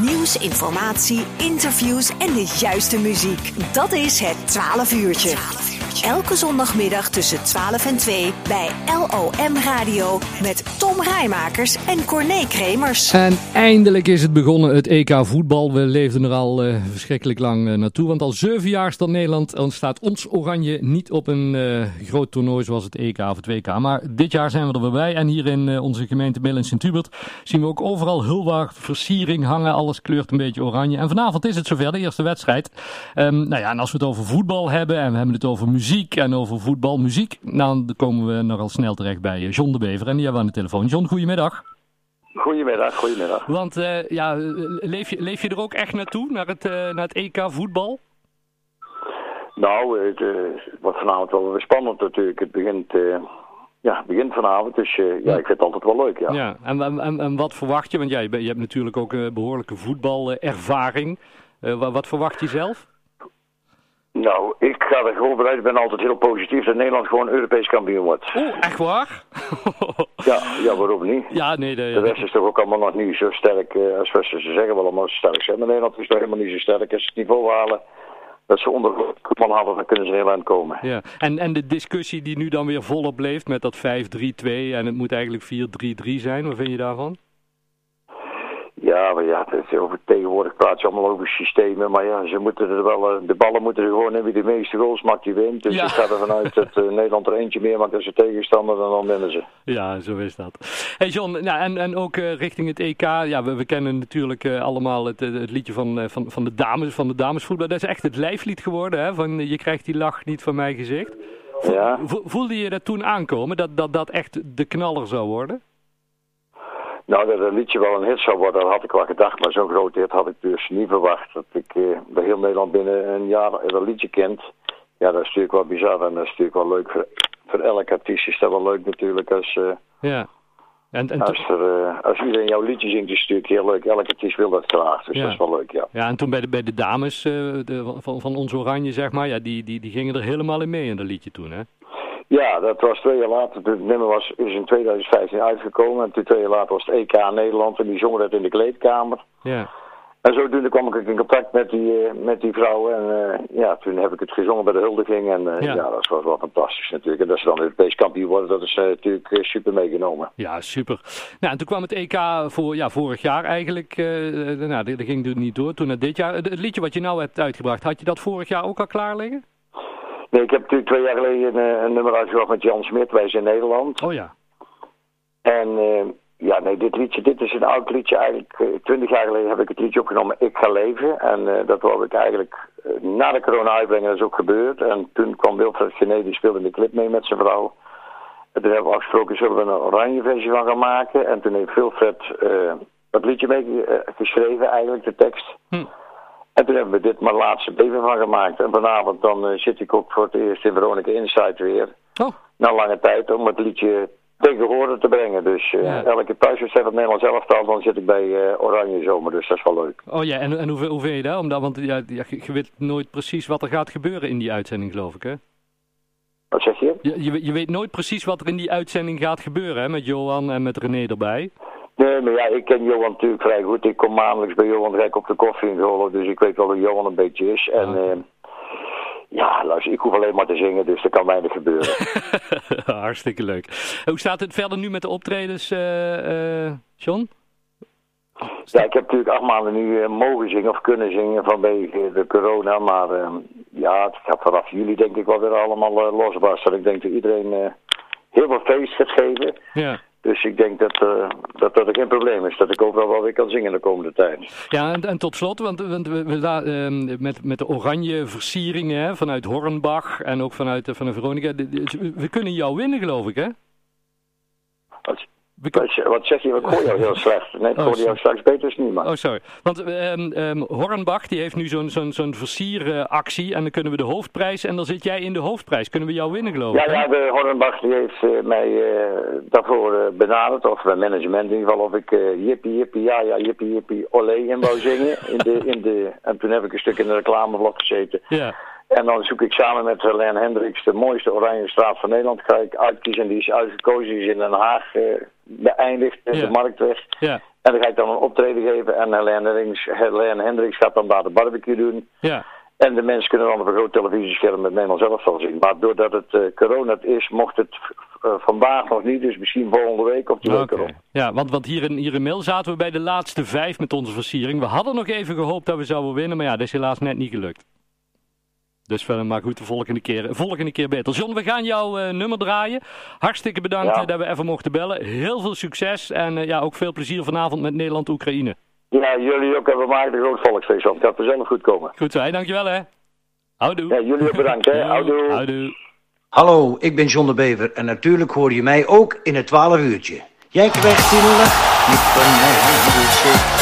Nieuws, informatie, interviews en de juiste muziek. Dat is het 12 uurtje. Elke zondagmiddag tussen 12 en 2 bij LOM Radio met Tom Rijmakers en Corné Kremers. En eindelijk is het begonnen, het EK voetbal. We leefden er al uh, verschrikkelijk lang uh, naartoe. Want al zeven jaar staat Nederland, staat ons oranje niet op een uh, groot toernooi zoals het EK of het WK. Maar dit jaar zijn we er weer bij. En hier in onze gemeente Bill en Sint-Hubert zien we ook overal hulwaard versiering hangen. Alles kleurt een beetje oranje. En vanavond is het zover, de eerste wedstrijd. Um, nou ja, en als we het over voetbal hebben en we hebben het over muziek en over voetbal, muziek, nou, dan komen we nogal snel terecht bij John de Bever. En die hebben we aan de telefoon. John, goedemiddag. Goedemiddag, goedemiddag. Want uh, ja, leef, je, leef je er ook echt naartoe, naar het, uh, naar het EK voetbal? Nou, het, wordt vanavond wel weer spannend natuurlijk. Het begint, ja, het begint vanavond, dus ja, ik vind het altijd wel leuk, ja. ja. En, en, en wat verwacht je? Want ja, je, hebt natuurlijk ook een behoorlijke voetbalervaring. wat, wat verwacht je zelf? Nou, ik ga er gewoon vanuit, ik ben altijd heel positief dat Nederland gewoon Europees kampioen wordt. Oeh, echt waar? ja, ja, waarom niet? Ja, nee, de, de rest is toch ook allemaal nog niet zo sterk, uh, als ze zeggen wel allemaal sterk zijn. Maar Nederland is toch helemaal niet zo sterk. Als ze het niveau halen dat ze onder hadden, dan kunnen ze heel aan komen. Ja, en, en de discussie die nu dan weer volop leeft met dat 5-3-2 en het moet eigenlijk 4-3-3 zijn, wat vind je daarvan? Ja, maar ja, het, over tegenwoordig praat je allemaal over systemen. Maar ja, ze moeten er wel, eh, de ballen moeten er gewoon in wie de meeste goals maakt, die wint. Dus ja. ik ga ervan uit dat uh, Nederland er eentje meer maakt dan zijn tegenstander en dan winnen ze. Ja, zo is dat. Hey John, nou, en, en ook uh, richting het EK. Ja, we, we kennen natuurlijk uh, allemaal het, het liedje van, van, van, de dames, van de damesvoetbal. Dat is echt het lijflied geworden, hè? Van je krijgt die lach niet van mijn gezicht. Ja. Voelde je dat toen aankomen, dat dat, dat echt de knaller zou worden? Nou, dat een liedje wel een hit zou worden, dat had ik wel gedacht. Maar zo'n groot hit had ik dus niet verwacht. Dat ik eh, bij heel Nederland binnen een jaar dat liedje kent. Ja, dat is natuurlijk wel bizar en dat is natuurlijk wel leuk. Voor, voor elke artiest is dat wel leuk natuurlijk als... Uh, ja. En, en als, er, uh, als iedereen jouw liedje zingt, is het natuurlijk heel leuk. Elke artiest wil dat graag, dus ja. dat is wel leuk, ja. Ja, en toen bij de, bij de dames uh, de, van, van ons Oranje, zeg maar, ja, die, die, die gingen er helemaal in mee in dat liedje toen, hè? Ja, dat was twee jaar later. Het nummer was, is in 2015 uitgekomen. En toen twee jaar later was het EK Nederland. En die zongen dat in de kleedkamer. Ja. En zodoende kwam ik in contact met die, uh, met die vrouw. En uh, ja, toen heb ik het gezongen bij de huldiging. En uh, ja. ja. dat was wel fantastisch natuurlijk. En dat ze dan Europees kampioen worden, dat is natuurlijk super meegenomen. Ja, super. Nou, en toen kwam het EK voor, ja, vorig jaar eigenlijk. nou, dat ging dus niet door. Toen naar dit jaar. Het liedje wat je nou hebt uitgebracht, had je dat vorig jaar ook al klaar liggen? Nee, ik heb natuurlijk twee jaar geleden een, een nummer uitgebracht met Jan Smit, Wij zijn Nederland. Oh ja. En uh, ja, nee, dit liedje, dit is een oud liedje eigenlijk. Twintig jaar geleden heb ik het liedje opgenomen, Ik ga leven. En uh, dat wilde ik eigenlijk na de corona uitbrengen, dat is ook gebeurd. En toen kwam Wilfred Gené, die speelde in de clip mee met zijn vrouw. En toen hebben we afgesproken, zullen we een oranje versie van gaan maken. En toen heeft Wilfred dat liedje mee geschreven, eigenlijk, de tekst. Hm. En toen hebben we dit maar laatste beven van gemaakt. En vanavond dan uh, zit ik ook voor het eerst in Veronica Insight weer. Oh. Na lange tijd om het liedje tegen te brengen. Dus uh, ja. elke thuiswedstrijd op Nederlands elftal, dan zit ik bij uh, Oranje Zomer. Dus dat is wel leuk. Oh ja, en, en hoe, hoe vind je dat? Omdat, want ja, je, je weet nooit precies wat er gaat gebeuren in die uitzending, geloof ik, hè? Wat zeg je? Je, je, je weet nooit precies wat er in die uitzending gaat gebeuren, hè? Met Johan en met René erbij. Nee, maar ja, ik ken Johan natuurlijk vrij goed. Ik kom maandelijks bij Johan Rijk op de koffie in Golen, dus ik weet wel hoe Johan een beetje is. En uh, ja, luister, ik hoef alleen maar te zingen, dus er kan weinig gebeuren. Hartstikke leuk. Hoe staat het verder nu met de optredens, uh, uh, John? Ja, ik heb natuurlijk acht maanden nu uh, mogen zingen of kunnen zingen vanwege de corona, maar ja, het gaat vanaf juli denk ik wel weer allemaal losbarsten. Ik denk dat iedereen heel veel feest gaat geven. Ja. Dus ik denk dat, uh, dat dat er geen probleem is. Dat ik overal wel weer kan zingen de komende tijd. Ja, en, en tot slot, want, want we, we, uh, met, met de oranje versieringen hè, vanuit Hornbach en ook vanuit, uh, vanuit Veronica. De, de, we kunnen jou winnen, geloof ik, hè? Wat, wat, wat zeg je? Hoor jou heel slecht. Nee, ik hoor jou straks beter nu, maar. Oh, sorry. Want um, um, Hornbach die heeft nu zo'n zo'n zo'n versieractie en dan kunnen we de hoofdprijs en dan zit jij in de hoofdprijs. Kunnen we jou winnen, geloof ik? Ja, ja de Hornbach die heeft uh, mij uh, daarvoor uh, benaderd, of mijn management in ieder geval, of ik jippie jippie ja ja jippie jippie olé in wou zingen. In de, in de, en toen heb ik een stuk in de reclameblok gezeten. Ja. En dan zoek ik samen met Len Hendricks de mooiste oranje straat van Nederland. Ga ik uitkiezen. Die is uitgekozen. Die is in Den Haag uh, beëindigd. Ja. De Marktweg. Ja. En dan ga ik dan een optreden geven en Helene Hendricks, Helene Hendricks gaat dan daar de barbecue doen. Ja. En de mensen kunnen dan op een groot televisiescherm met Nederland zelf al zien. Maar doordat het uh, corona is, mocht het uh, vandaag nog niet. Dus misschien volgende week of die week okay. Ja, want, want hier, in, hier in Mil zaten we bij de laatste vijf met onze versiering. We hadden nog even gehoopt dat we zouden winnen, maar ja, dat is helaas net niet gelukt. Dus verder maar goed, de volgende keer, volgende keer beter. John, we gaan jouw uh, nummer draaien. Hartstikke bedankt ja. dat we even mochten bellen. Heel veel succes en ja, ook veel plezier vanavond met Nederland-Oekraïne. Ja, jullie ook. En we maken een groot volksfeest. Het gaat vanzelf goed komen. Goed zo, dankjewel hè. Houdoe. Ja, jullie ook bedankt hè. Houdoe. Houdoe. Hallo, ik ben John de Bever en natuurlijk hoor je mij ook in het 12 uurtje. Jij krijgt die niet van mij,